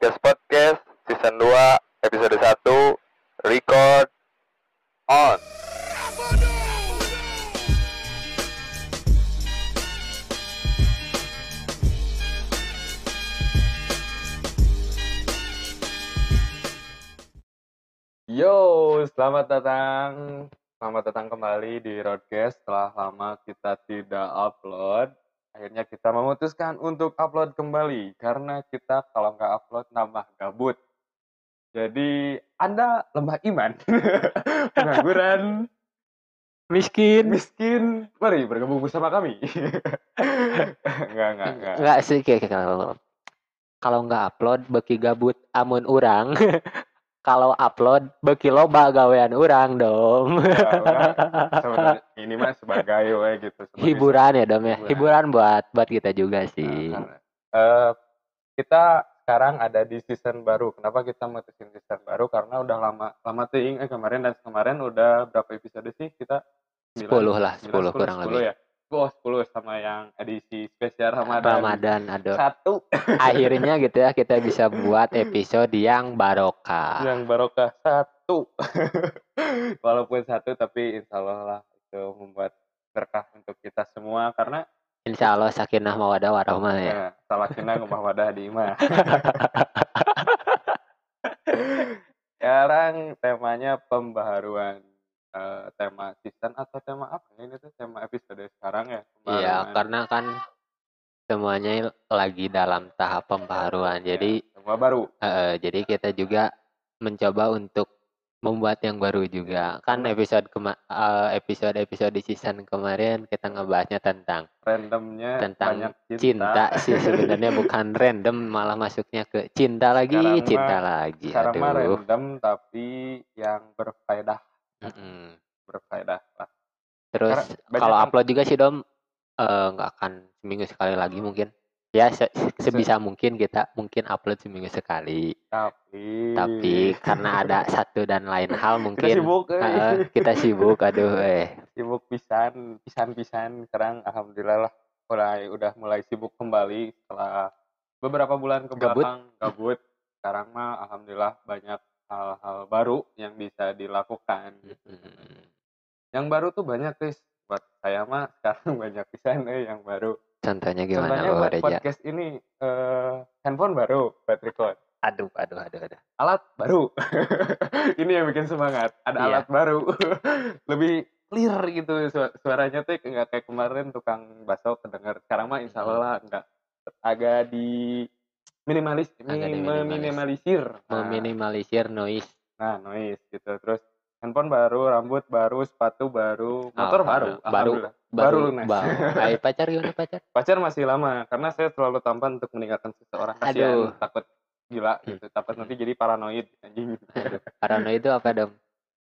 Podcast Podcast Season 2 Episode 1 Record On. Yo, selamat datang. Selamat datang kembali di Roadcast. Setelah lama kita tidak upload Akhirnya kita memutuskan untuk upload kembali. Karena kita kalau nggak upload nambah gabut. Jadi Anda lemah iman. Pengangguran. Miskin. Miskin. Mari bergabung bersama kami. Enggak, enggak, enggak nggak. sih kayak kalau kalau nggak upload beki gabut amun urang kalau upload beki loba gawean urang dong Sebenarnya ini mah sebagai we gitu sebagai hiburan ya dom ya Hiburan. hiburan buat buat kita juga Nah, sih karena, eh, kita sekarang ada di season baru. Kenapa kita mutusin season baru? Karena udah lama lama ting eh kemarin dan kemarin udah berapa episode sih kita? Sembilan? 10 lah Sembilan, 10 kurang lebih ya. Oh, 10 sama yang edisi spesial Ramadan. Ramadan aduh Satu akhirnya gitu ya kita bisa buat episode yang barokah yang barokah satu. Walaupun satu tapi insya Allah lah itu membuat berkah untuk kita semua karena Insya Allah sakinah mawadah warahmah ya ya, salah kena ngubah wadah di imah. Sekarang temanya pembaharuan Eh, tema season atau tema apa ini tuh tema episode sekarang ya iya pembaharuan. Karena kan semuanya lagi dalam tahap pembaharuan jadi Ya, semua baru Eh, jadi kita juga mencoba untuk membuat yang baru juga. Kan Karena- episode kema eh, episode episode di season kemarin kita ngebahasnya tentang randomnya Tentang banyak cinta, cinta sih sebenarnya bukan random malah masuknya ke cinta lagi, Sekarang cinta mah- lagi. sekarang mah Aduh. random tapi yang berfaedah Mm-mm. berfaedah lah Terus kalau upload juga sih Dom eh, nggak akan seminggu sekali lagi mungkin. Ya se- sebisa mungkin kita mungkin upload seminggu sekali. tapi Tapi karena ada satu dan lain hal kita mungkin sibuk eh. eh, kita sibuk aduh eh sibuk pisan pisan pisan sekarang alhamdulillah lah mulai udah mulai sibuk kembali setelah beberapa bulan ke belakang gabut sekarang mah alhamdulillah banyak hal-hal baru yang bisa dilakukan yang baru tuh banyak guys buat saya mah sekarang banyak pisan eh yang baru Contohnya gimana contohnya buat Reja? podcast ini eh, handphone baru buat record Aduh, aduh, aduh, aduh. alat baru ini yang bikin semangat ada Iya. alat baru lebih clear gitu su- suaranya tuh nggak kayak kemarin tukang bakso kedengar sekarang mah insya Allah lah nggak agak di minimalis Agak mi- diminimalis. meminimalisir nah, Meminimalisir noise. nah noise gitu terus handphone baru rambut baru sepatu baru motor baru Alhamdulillah. Baru. Alhamdulillah. Baru lunas. baru. Ay, pacar gimana pacar? pacar masih lama karena saya selalu tampan untuk meninggalkan seseorang Aduh. kasihan takut gila Hmm. gitu takut nanti jadi paranoid anjing Aduh, parano itu apa dong?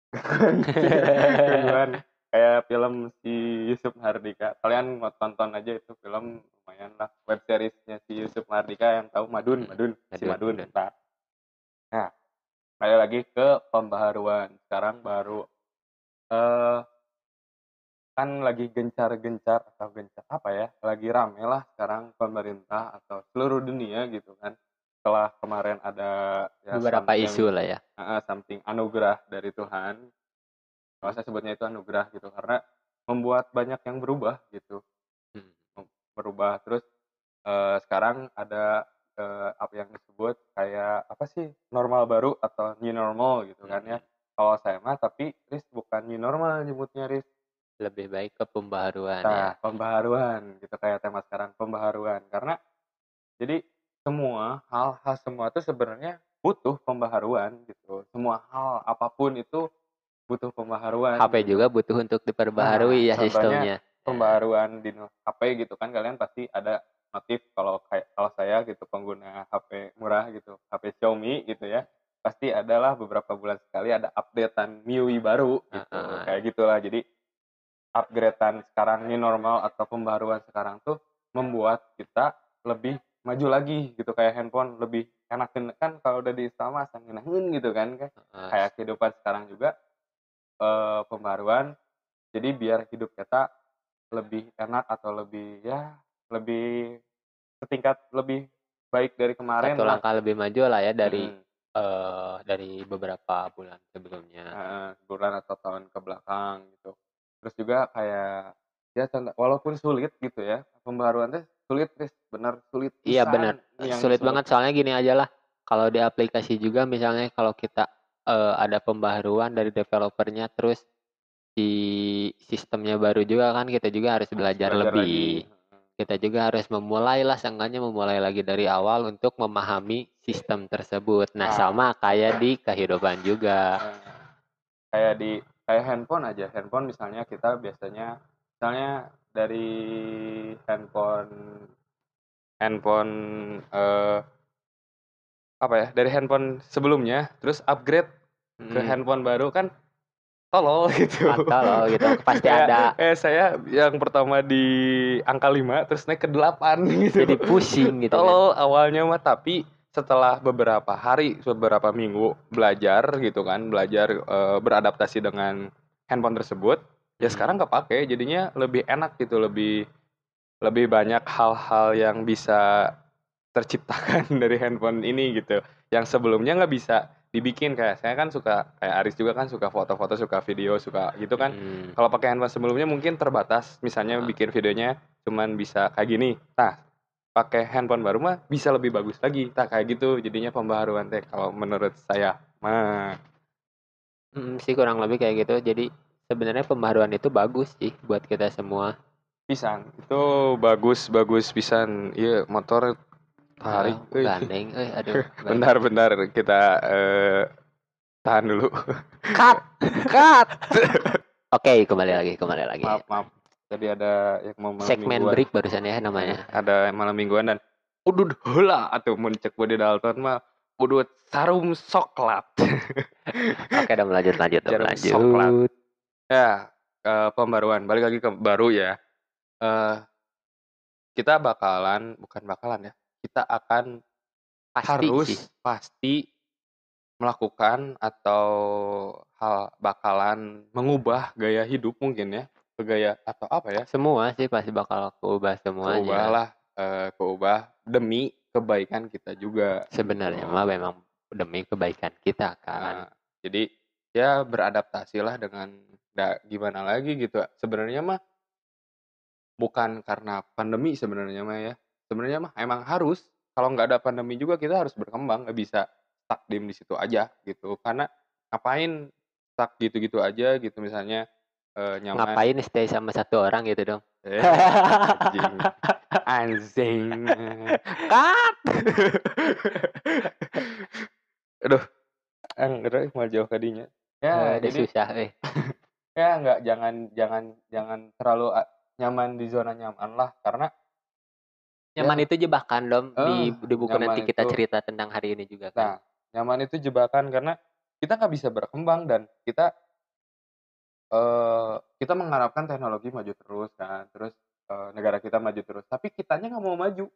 Gangguan. kayak film si Yusuf Hardika kalian mau tonton aja itu film lumayan lah web seriesnya si Yusuf Hardika yang tahu Madun Hmm, Madun si Madun, Madun Madun. Nah kembali lagi ke pembaharuan sekarang baru eh kan lagi gencar-gencar atau gencar apa ya lagi rame lah sekarang pemerintah atau seluruh dunia gitu kan setelah kemarin ada ya, Beberapa isu lah ya. uh, something anugerah dari Tuhan. Kalau saya sebutnya itu anugerah gitu karena membuat banyak yang berubah gitu, Hmm. berubah terus eh, sekarang ada eh, apa yang disebut kayak apa sih normal baru atau new normal gitu kan ya. Kalau saya mah tapi Riz bukan new normal nyebutnya Riz. Lebih baik ke pembaharuan ya. Nah, pembaharuan gitu kayak tema sekarang pembaharuan karena jadi semua hal-hal semua itu sebenarnya butuh pembaharuan gitu. Semua hal apa pun itu butuh pembaharuan. HP gitu. juga butuh untuk diperbaharui Nah, ya sistemnya. Pembaharuan di HP gitu kan kalian pasti ada notif kalau kayak kalau saya gitu pengguna HP murah gitu, HP Xiaomi gitu ya. Pasti adalah beberapa bulan sekali ada updatean MIUI baru gitu. Heeh. Kayak gitulah. Jadi upgradean sekarang ini normal atau pembaharuan sekarang tuh membuat kita lebih maju lagi gitu kayak handphone lebih enak kan kalau udah diinstal mah asal ngenahin gitu kan kan Heeh. kayak kehidupan sekarang juga eh, pembaruan jadi biar hidup kita lebih enak atau lebih ya lebih setingkat lebih baik dari kemarin satu lah. langkah lebih maju lah ya dari Mm, eh dari beberapa bulan sebelumnya. eh, bulan atau tahun ke belakang gitu. Terus juga kayak ya walaupun sulit gitu ya pembaruan teh sulit Chris bener sulit Iya, bener. yang Sulit banget soalnya gini aja lah. Kalau di aplikasi juga misalnya kalau kita eh, ada pembaruan dari developernya terus di sistemnya baru juga kan kita juga harus belajar, lebih. lagi. Kita juga harus memulai lah seenggaknya memulai lagi dari awal untuk memahami sistem tersebut. Nah, Ah. sama kayak di kehidupan juga. Nah, kayak di kayak handphone aja handphone misalnya kita biasanya misalnya dari handphone handphone eh, apa ya dari handphone sebelumnya terus upgrade ke Hmm, handphone baru kan tolol gitu. Loh gitu. Pasti ada. eh saya yang pertama di angka 5 terus naik ke 8 gitu. Jadi pusing gitu kan. tolol awalnya mah tapi setelah beberapa hari beberapa minggu belajar gitu kan belajar eh, beradaptasi dengan handphone tersebut ya Hmm. sekarang nggak pakai jadinya lebih enak gitu. Lebih lebih banyak hal-hal yang bisa terciptakan dari handphone ini gitu. Yang sebelumnya nggak bisa dibikin kayak saya kan suka kayak Aris juga kan suka foto-foto suka video suka gitu kan Hmm, kalau pakai handphone sebelumnya mungkin terbatas, misalnya Ah. bikin videonya cuman bisa kayak gini. Nah, pakai handphone baru mah bisa lebih bagus lagi. Tak kayak gitu, jadinya pembaharuan teh kalau menurut saya. Mah, mm, sih kurang lebih kayak gitu. Jadi sebenarnya pembaruan itu bagus sih buat kita semua. pisan. Itu bagus bagus pisan. Iya, motor tarik. Euy. gandeng, eh aduh. bentar bentar kita eh, tahan dulu. Cut, cut. Oke, kembali lagi, kembali lagi. maaf maaf. Tadi ada yang mau malam Segmen mingguan. break barusan ya namanya. Ada malam mingguan dan udud heula atuh mun cek Budi Dalton mah udut sarum soklat. Oke, udah lanjut, lanjut, udah lanjut. soklat. Ya, eh, pembaruan. Balik lagi ke baru ya. Eh kita bakalan, bukan bakalan ya. Kita akan Pasti harus sih. pasti melakukan atau hal bakalan mengubah gaya hidup mungkin ya. Ke gaya atau apa ya? Semua sih pasti bakal keubah semuanya. Keubah lah, eh, keubah demi kebaikan kita juga. Sebenarnya gitu. mah memang demi kebaikan kita kan. Nah, jadi ya beradaptasilah dengan da, gimana lagi gitu. Sebenarnya mah bukan karena pandemi sebenarnya mah ya. Sebenarnya mah emang harus kalau nggak ada pandemi juga kita harus berkembang nggak bisa stuck diem di situ aja gitu. Karena ngapain stuck gitu-gitu aja gitu misalnya eh, nyaman. Ngapain stay sama satu orang gitu dong? Eh, anjing. Anjing. Cut. Aduh. Enggak mau jauh kadinya. Ya, Udah jadi susah, eh. ya nggak jangan jangan jangan terlalu a- nyaman di zona nyaman lah karena Nyaman itu jebakan dom di Eh, di buku nanti kita itu. cerita tentang hari ini juga nah kan. nyaman itu jebakan karena kita nggak bisa berkembang dan kita eh kita mengharapkan teknologi maju terus kan terus eh, negara kita maju terus tapi kitanya nggak mau maju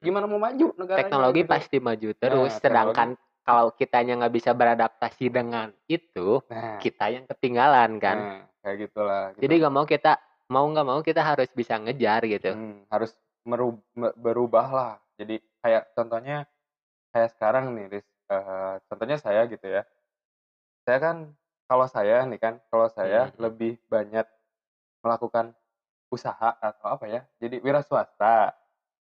gimana mau maju negara Teknologi pasti maju terus, Nah, sedangkan kalau kitanya nggak bisa beradaptasi dengan itu, nah, kita yang ketinggalan kan. nah, kayak gitulah gitu. Jadi nggak mau kita mau nggak mau kita harus bisa ngejar gitu. Hmm, harus berubah lah. Jadi kayak contohnya kayak sekarang nih, Riz. Eh, contohnya saya gitu ya. Saya kan kalau saya nih kan, kalau saya Hmm. lebih banyak melakukan usaha atau apa ya? Jadi wira swasta.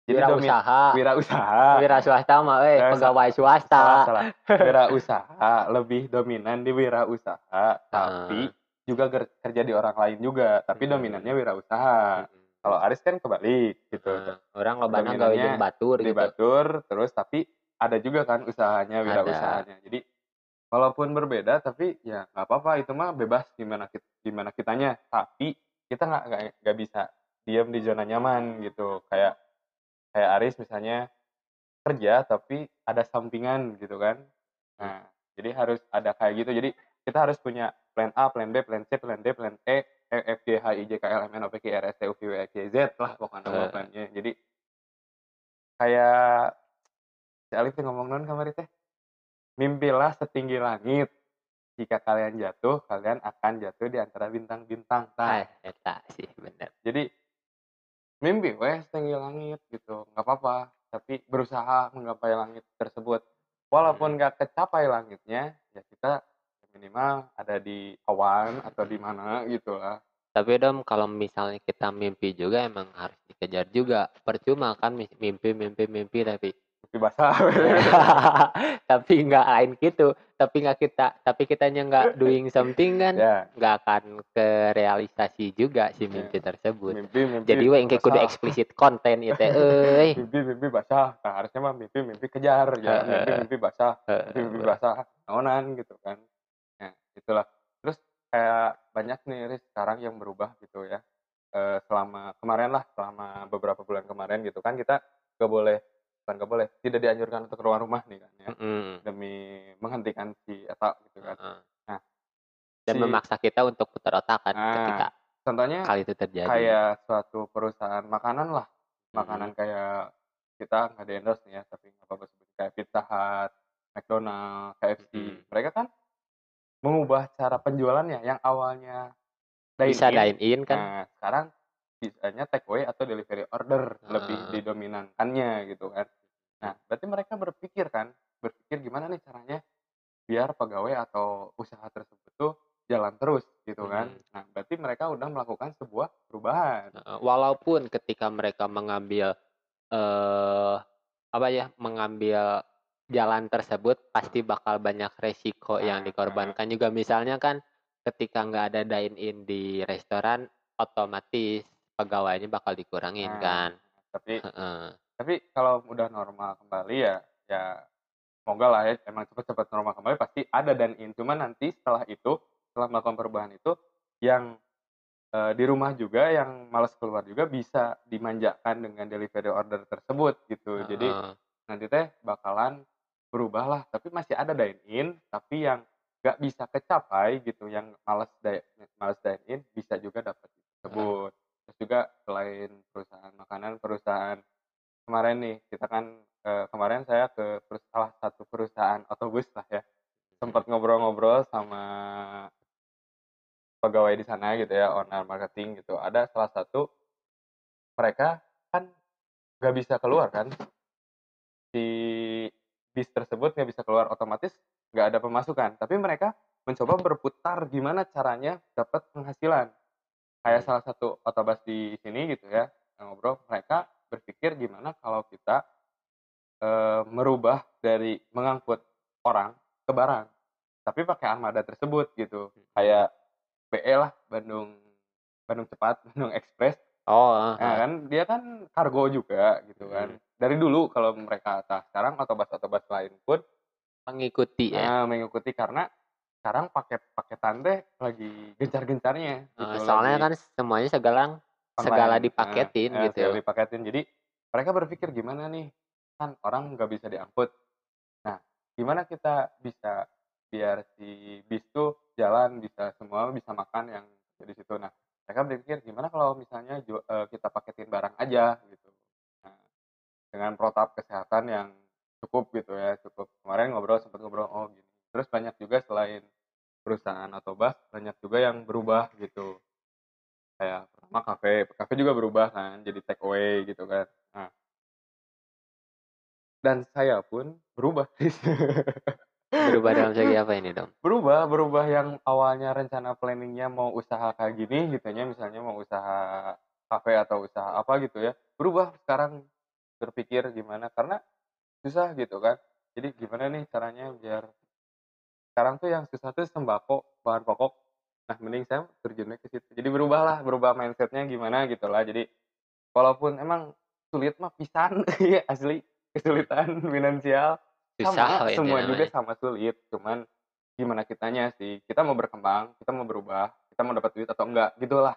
Jadi Wira domi- usaha, wira usaha. wira swasta mah, eh pegawai swasta. salah. Wira usaha lebih dominan di wira usaha, tapi juga ger- kerja di orang lain juga, tapi Hmm. dominannya wira usaha. Mm-mm. Kalau Aris kan kebalik gitu. Nah, orang lobana gawe jeung batur di gitu. batur terus tapi ada juga kan usahanya wira Ada. usahanya jadi walaupun berbeda tapi ya nggak apa-apa itu mah bebas gimana kita gimana kitanya tapi kita nggak nggak nggak bisa diam di zona nyaman gitu kayak kayak Aris misalnya kerja tapi ada sampingan gitu kan nah jadi harus ada kayak gitu jadi kita harus punya plan A plan B plan C plan D plan E F G H I J K L M N O P Q R S T U V W X Y Z lah pokoknya Eh. plannya jadi kayak si Alif ngomong non kemarin teh mimpilah setinggi langit jika kalian jatuh kalian akan jatuh di antara bintang-bintang nah, Ah, eta sih bener. jadi mimpi weh setinggi langit gitu nggak apa-apa tapi berusaha menggapai langit tersebut. Walaupun Hmm. nggak kecapai langitnya, ya kita minimal ada di awan atau di mana gitu lah. Tapi Dom, kalau misalnya kita mimpi juga emang harus dikejar juga. Percuma kan mi- mimpi, mimpi, mimpi tapi Mimpi basah. tapi nggak lain gitu. Tapi nggak kita, tapi kitanya nggak doing something kan ya, nggak akan ke realisasi juga si Ya. mimpi tersebut. mimpi mimpi. Jadi we engke kudu eksplisit konten itu euy. Mimpi mimpi basah. Nah, harusnya mah mimpi mimpi kejar ya. Mimpi mimpi basah. Mimpi mimpi basah. Naonan gitu kan. Nah, itulah. Terus kayak banyak nih Riz, sekarang yang berubah gitu ya. Eh, selama kemarin lah, selama beberapa bulan kemarin gitu kan kita gak boleh bukan gak boleh, tidak dianjurkan untuk keluar rumah nih kan ya. Mm-mm. Demi menghentikan si eta gitu kan. Heeh. Nah, Dan si- memaksa kita untuk putar otak kan Ah, ketika Contohnya hal itu terjadi. kayak suatu perusahaan makanan lah Hmm. makanan kayak kita nggak di endorse nih ya penjualannya yang awalnya dine bisa in, dine in kan. nah sekarang bisanya take away atau delivery order lebih Ah. didominankannya gitu kan nah berarti mereka berpikir kan berpikir gimana nih caranya biar pegawai atau usaha tersebut tuh jalan terus gitu kan Hmm. nah berarti mereka udah melakukan sebuah perubahan walaupun ketika mereka mengambil eh apa ya mengambil jalan tersebut pasti bakal banyak resiko yang Nah, dikorbankan juga. Misalnya kan ketika nggak ada dine in di restoran otomatis pegawainya bakal dikurangin Nah, kan. tapi tapi kalau udah normal kembali ya ya semoga lah ya emang cepat-cepat normal kembali pasti ada dan in cuman nanti setelah itu setelah melakukan perubahan itu yang eh, di rumah juga yang malas keluar juga bisa dimanjakan dengan delivery order tersebut gitu. Jadi Heeh. nanti teh bakalan berubah lah tapi masih ada dine in tapi yang nggak bisa kecapai gitu yang malas di, malas dine in bisa juga dapat tersebut. Terus juga selain perusahaan makanan perusahaan kemarin nih kita kan eh, kemarin saya ke salah satu perusahaan otobus lah ya sempat ngobrol-ngobrol sama pegawai di sana gitu ya owner marketing gitu. Ada salah satu mereka kan nggak bisa keluar kan si bis tersebut nggak bisa keluar otomatis nggak ada pemasukan tapi mereka mencoba berputar gimana caranya dapat penghasilan kayak Hmm. salah satu otobus di sini gitu ya ngobrol mereka berpikir gimana kalau kita eh, merubah dari mengangkut orang ke barang tapi pakai armada tersebut gitu kayak BE lah Bandung Bandung cepat Bandung Express oh Nah, heeh. kan dia kan kargo juga gitu kan. Hmm. Dari dulu kalau mereka atas sekarang otobus-otobus lain pun mengikuti ya nah, mengikuti karena sekarang paket-paketan teh lagi gencar-gencarnya gitu. Eh, soalnya lagi kan semuanya segala online. dipaketin Nah, eh, gitu segala dipaketin. Jadi mereka berpikir gimana nih kan orang nggak bisa diangkut. Nah, gimana kita bisa biar si bis tuh jalan bisa semua bisa makan yang di situ. Nah, mereka berpikir gimana kalau misalnya eh, kita paketin barang aja gitu. Dengan protap kesehatan yang cukup gitu ya, cukup. Kemarin ngobrol sempat ngobrol oh gini. Terus banyak juga selain perusahaan atau bus banyak juga yang berubah gitu kayak pertama kafe kafe juga berubah kan jadi take away gitu kan nah dan saya pun berubah berubah dalam segi apa ini dong berubah berubah yang awalnya rencana planningnya mau usaha kayak gini gitu ya misalnya mau usaha kafe atau usaha apa gitu ya berubah sekarang berpikir gimana karena susah gitu kan. Jadi gimana nih caranya biar sekarang tuh yang susah tuh sembako bahan pokok. Nah mending saya terjunnya ke situ. Jadi berubah lah berubah mindsetnya gimana gitu lah. Jadi walaupun emang sulit mah pisan ya asli kesulitan finansial. Susah sama ini semua juga sama sulit cuman gimana kitanya sih? Kita mau berkembang kita mau berubah kita mau dapat duit atau enggak gitulah.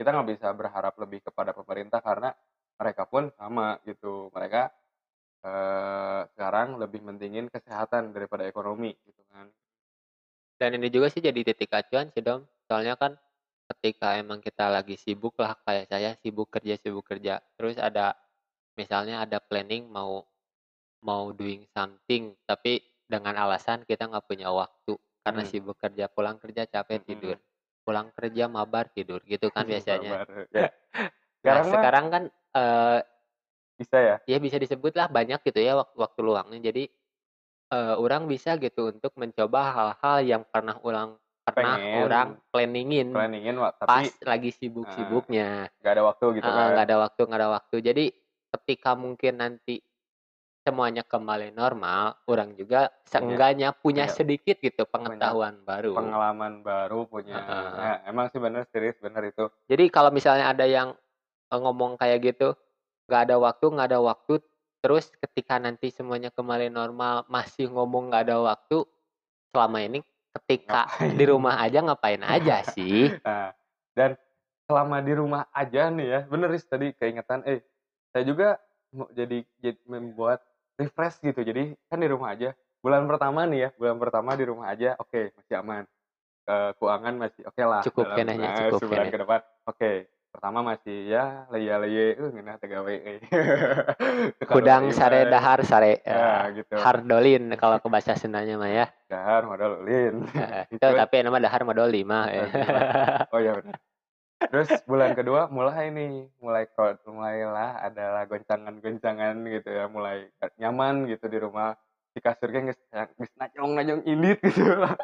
Kita nggak bisa berharap lebih kepada pemerintah karena mereka pun sama gitu mereka eh, sekarang lebih mentingin kesehatan daripada ekonomi gitu kan dan ini juga sih jadi titik acuan sih dom soalnya kan ketika emang kita lagi sibuk lah kayak saya sibuk kerja sibuk kerja terus ada misalnya ada planning mau mau doing something tapi dengan alasan kita nggak punya waktu karena Hmm. sibuk kerja pulang kerja capek Mm-mm. tidur pulang kerja mabar tidur gitu kan biasanya. Ya. nah sekarang kan eh, bisa ya? Ya bisa disebut lah banyak gitu ya waktu waktu luangnya. Jadi eh, orang bisa gitu untuk mencoba hal-hal yang pernah ulang pernah Pengen. orang planningin planningin Wak, pas tapi lagi sibuk-sibuknya. Nggak ada waktu gitu Eh, kan? nggak ada waktu nggak ada waktu. Jadi ketika mungkin nanti semuanya kembali normal orang juga seenggaknya punya punya- sedikit gitu pengetahuan baru. pengalaman baru punya. Heeh. Nah, emang sih bener serius bener itu. Jadi kalau misalnya ada yang eh, ngomong kayak gitu nggak ada waktu nggak ada waktu terus ketika nanti semuanya kembali normal masih ngomong nggak ada waktu selama ini ketika Ngapain? di rumah aja ngapain aja sih Nah, dan selama di rumah aja nih ya, bener Riz tadi keingetan, eh saya juga mau jadi, jadi membuat refresh gitu. Jadi kan di rumah aja. Bulan pertama nih ya, bulan pertama di rumah aja, oke masih aman. Eh, keuangan masih oke lah. Cukup dalam, kenanya, nah, cukup sebulan kene. ke depan, oke. Pertama masih ya leye-leye, uh, ngeunah teh gawe. eh. Teu kudang sare dahar sare Ya, eh, gitu. hardolin kalau ke bahasa Sundanya mah ya Dahar modal ulin. Eh, itu tapi nama dahar modal lima eh. Oh iya benar. Terus bulan kedua mulai nih, mulai crowd, mulailah adalah goncangan-goncangan gitu ya, mulai nyaman gitu di rumah. Di kasurnya geus geus najong-najong indit gitu lah.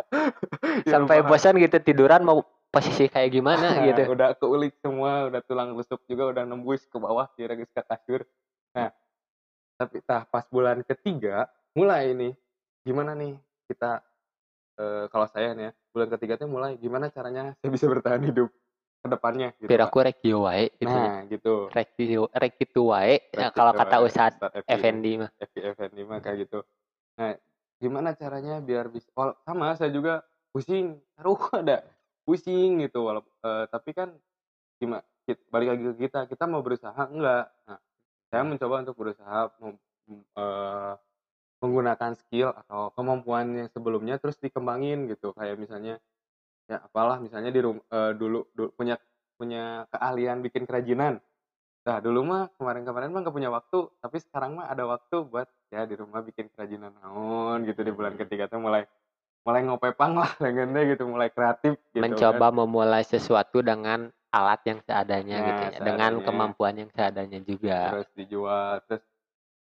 Sampai bosan gitu tiduran mau posisi kayak gimana Nah, gitu Udah keulik semua, udah tulang rusuk juga udah nembus ke bawah kira ke kasur. Nah, tapi tah pas bulan ketiga mulai nih gimana nih kita eh, kalau saya nih ya, bulan ketiga tuh mulai gimana caranya saya bisa bertahan hidup ke depannya gitu. Pak. piraku rek ieu wae gitu Nah, gitu. rek ieu- rek kitu wae ya, Rek kalau gitu kata Evi. Effendi mah Effendi mah kayak gitu. Nah, gimana caranya biar bisa wal- sama saya juga pusing, taruh ada pusing gitu walaupun tapi kan gimana balik lagi ke kita, kita mau berusaha enggak. Nah, saya mencoba untuk berusaha mem- eh, menggunakan skill atau kemampuan yang sebelumnya terus dikembangin gitu. Kayak misalnya ya apalah misalnya di rum- eh, dulu, dulu punya punya keahlian bikin kerajinan. Nah, dulu mah kemarin-kemarin mah nggak punya waktu, tapi sekarang mah ada waktu buat ya di rumah bikin kerajinan naon gitu di bulan ketiga tuh mulai mulai ngopepang lah dengannya gitu, mulai kreatif gitu. mencoba kan. memulai sesuatu dengan alat yang seadanya Nah, gitu ya dengan seadanya. kemampuan yang seadanya juga terus dijual terus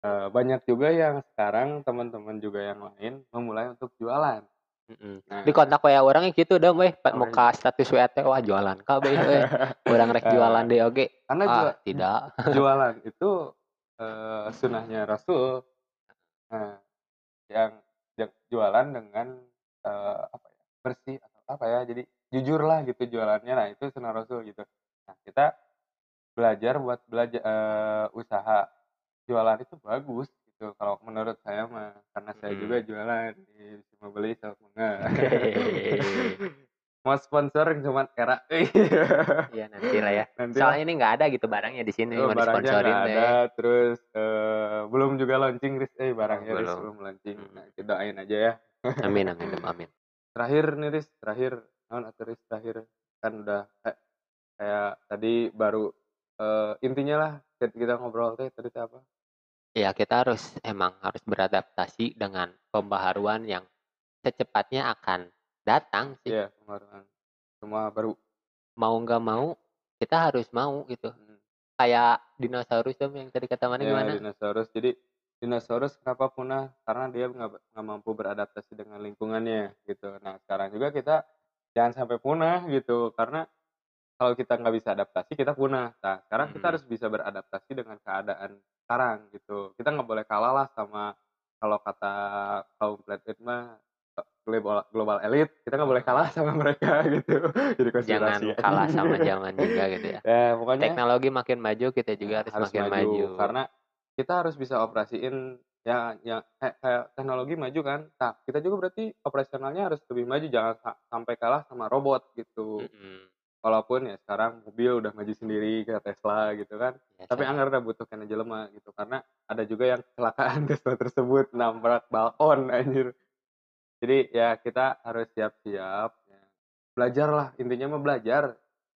eh, banyak juga yang sekarang teman-teman juga yang lain memulai untuk jualan. Mm-mm. Nah, di kontak WA orang gitu dong weh Pak, Oh, mau iya. ka status WA teh wah jualan kabeh weh orang rek jualan deh oke karena ah juga tidak jualan itu eh, sunnahnya Rasul nah, yang, yang jualan dengan eh, apa ya bersih atau apa ya jadi jujur lah gitu jualannya. Nah itu sunnah Rasul gitu. Nah kita belajar buat belajar eh, usaha jualan itu bagus gitu. Kalau menurut saya mah karena saya Mm. juga jualan di bisa beli sama enggak. Mau sponsor cuman era. Ya nanti lah ya. Nanti lah. soalnya ini nggak ada gitu barangnya di sini Oh, mau deh. ada. Terus eh, belum juga launching Riz. Eh barangnya Riz belum. belum launching. Hmm. nah kita doain aja ya. Amin amin amin. Terakhir nih Riz. Terakhir non atau Riz terakhir kan udah kayak, kayak tadi baru eh, intinya lah kita ngobrol teh tadi apa? Ya kita harus emang harus beradaptasi dengan pembaharuan yang secepatnya akan datang sih. Iya kemarin semua baru. Mau nggak mau kita harus mau gitu. Hmm. kayak dinosaurus dong yang tadi kata mana ya gimana? dinosaurus. Jadi dinosaurus kenapa punah? Karena dia nggak mampu beradaptasi dengan lingkungannya gitu. Nah sekarang juga kita jangan sampai punah gitu karena kalau kita nggak bisa adaptasi kita punah. Nah sekarang kita Mhm. harus bisa beradaptasi dengan keadaan sekarang gitu. Kita nggak boleh kalah lah sama kalau kata kaum flat earth mah global global elite kita nggak boleh kalah sama mereka gitu. Jadi jangan kalah sama zaman juga gitu ya. Ya pokoknya teknologi makin maju kita juga Ya, harus, makin maju, karena kita harus bisa operasiin ya ya kayak, teknologi maju kan. Nah kita juga berarti operasionalnya harus lebih maju jangan sa- sampai kalah sama robot gitu. Mm-mm. walaupun ya sekarang mobil udah maju sendiri kayak Tesla gitu kan Ya, tapi anggar udah butuh kena jelema gitu karena ada juga yang kecelakaan Tesla tersebut nabrak balkon anjir. Jadi ya kita harus siap-siap ya. belajar lah intinya mah belajar.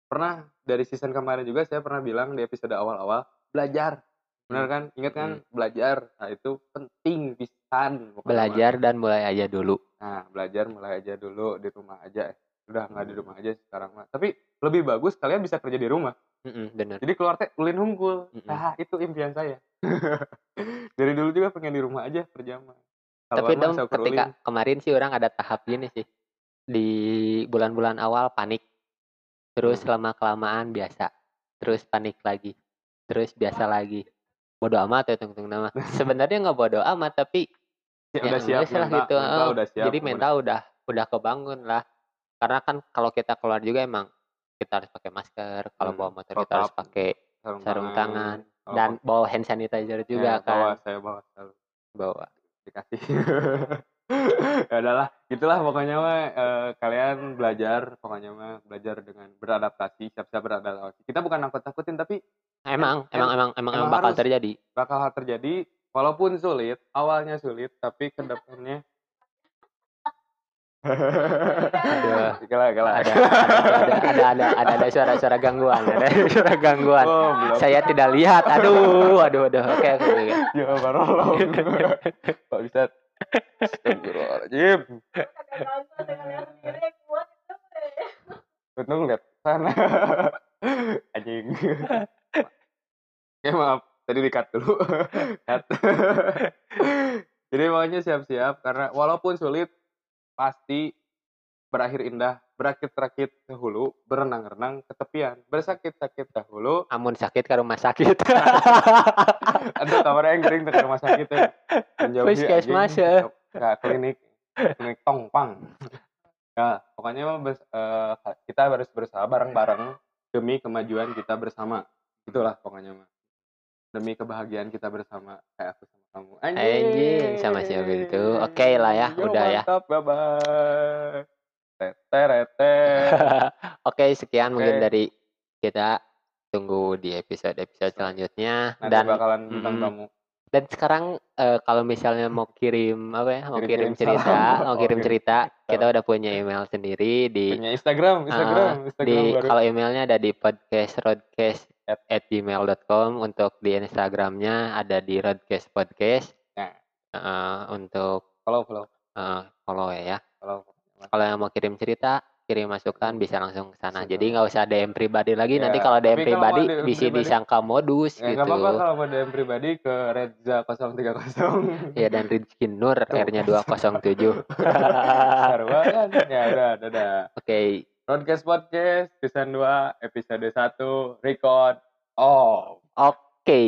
Pernah dari season kemarin juga saya pernah bilang di episode awal-awal belajar benar kan ingat kan belajar nah itu penting pisan mah. belajar dan mulai aja dulu nah belajar mulai aja dulu di rumah aja udah nggak di rumah aja sekarang mah tapi lebih bagus kalian bisa kerja di rumah Mm-mm, bener. Jadi keluar teh ulin hungkul. Mm-mm. Nah, itu impian saya. Dari dulu juga pengen di rumah aja per jam. Tapi dong ketika kemarin sih orang ada tahap gini sih. Di bulan-bulan awal panik. Terus Hmm. lama kelamaan biasa. Terus panik lagi. Terus biasa lagi. Bodoh amat ya tungtung nama. Sebenarnya nggak bodoh amat tapi ya, ya udah siap lah mental, gitu. mental udah siap. Jadi mental udah udah kebangun lah. Karena kan kalau kita keluar juga emang kita harus pakai masker. Kalau Hmm, bawa motor kita harus pakai sarung, sarung tangan. Oh, dan bawa hand sanitizer juga ya, bawa, kan. saya bawa selalu Bawa. dikasih. ya udahlah, gitulah pokoknya mah eh, kalian belajar pokoknya mah belajar dengan beradaptasi, siap-siap beradaptasi. Kita bukan nakut-nakutin tapi Emang, em- emang, emang, emang, emang bakal harus. terjadi. bakal hal terjadi walaupun sulit, awalnya sulit tapi ke depannya Aduh. Gila, gila. ada ada ada ada ada ada suara-suara gangguan ada suara gangguan Oh, saya tidak lihat aduh aduh aduh oke oke oke Ya, baru Kok bisa? Astagfirullahaladzim. Untung lihat sana. Anjing. Oke, maaf. Tadi di-cut dulu. Cut. Jadi makanya siap-siap karena walaupun sulit pasti berakhir indah, berakit-rakit ke hulu, berenang-renang ke tepian, bersakit-sakit dahulu, amun sakit ke rumah sakit Aduh, kamar yang kering ke rumah sakit ya. Menjauhi Puskesmas, ya. Klinik. Klinik tongpang. Ya, pokoknya mah eh, kita harus berusaha bareng-bareng demi kemajuan kita bersama. Itulah pokoknya mah. Demi kebahagiaan kita bersama. Kayak aku sama kamu. Anjing, sama siapa itu. Oke lah ya, Yo, udah ya. Mantap, bye-bye. Teterete. oke sekian mungkin Oke. dari kita tunggu di episode episode selanjutnya Nanti dan bakalan bintang mm, tamu. dan sekarang eh, kalau misalnya mau kirim apa ya mau kirim cerita salam. mau kirim cerita kita udah punya email sendiri di Punya Instagram, Instagram, Ah, Instagram di kalau emailnya ada di podcast roadcast At- gmail.com untuk di Instagramnya ada di roadcast podcast Nah. Eh, untuk Follow, follow, eh, follow ya follow. kalau yang mau kirim cerita kirim masukan bisa langsung ke sana jadi nggak usah DM pribadi lagi Ya, nanti kalau DM kalau pribadi DM bisa pribadi, disangka modus Ya gitu apa-apa kalau mau DM pribadi ke Reza 030. ya dan Rizky Nur. R-nya 207 Sarwa kan? Ya udah, oke Broadcast Podcast season 2 episode 1 record. Oh. oke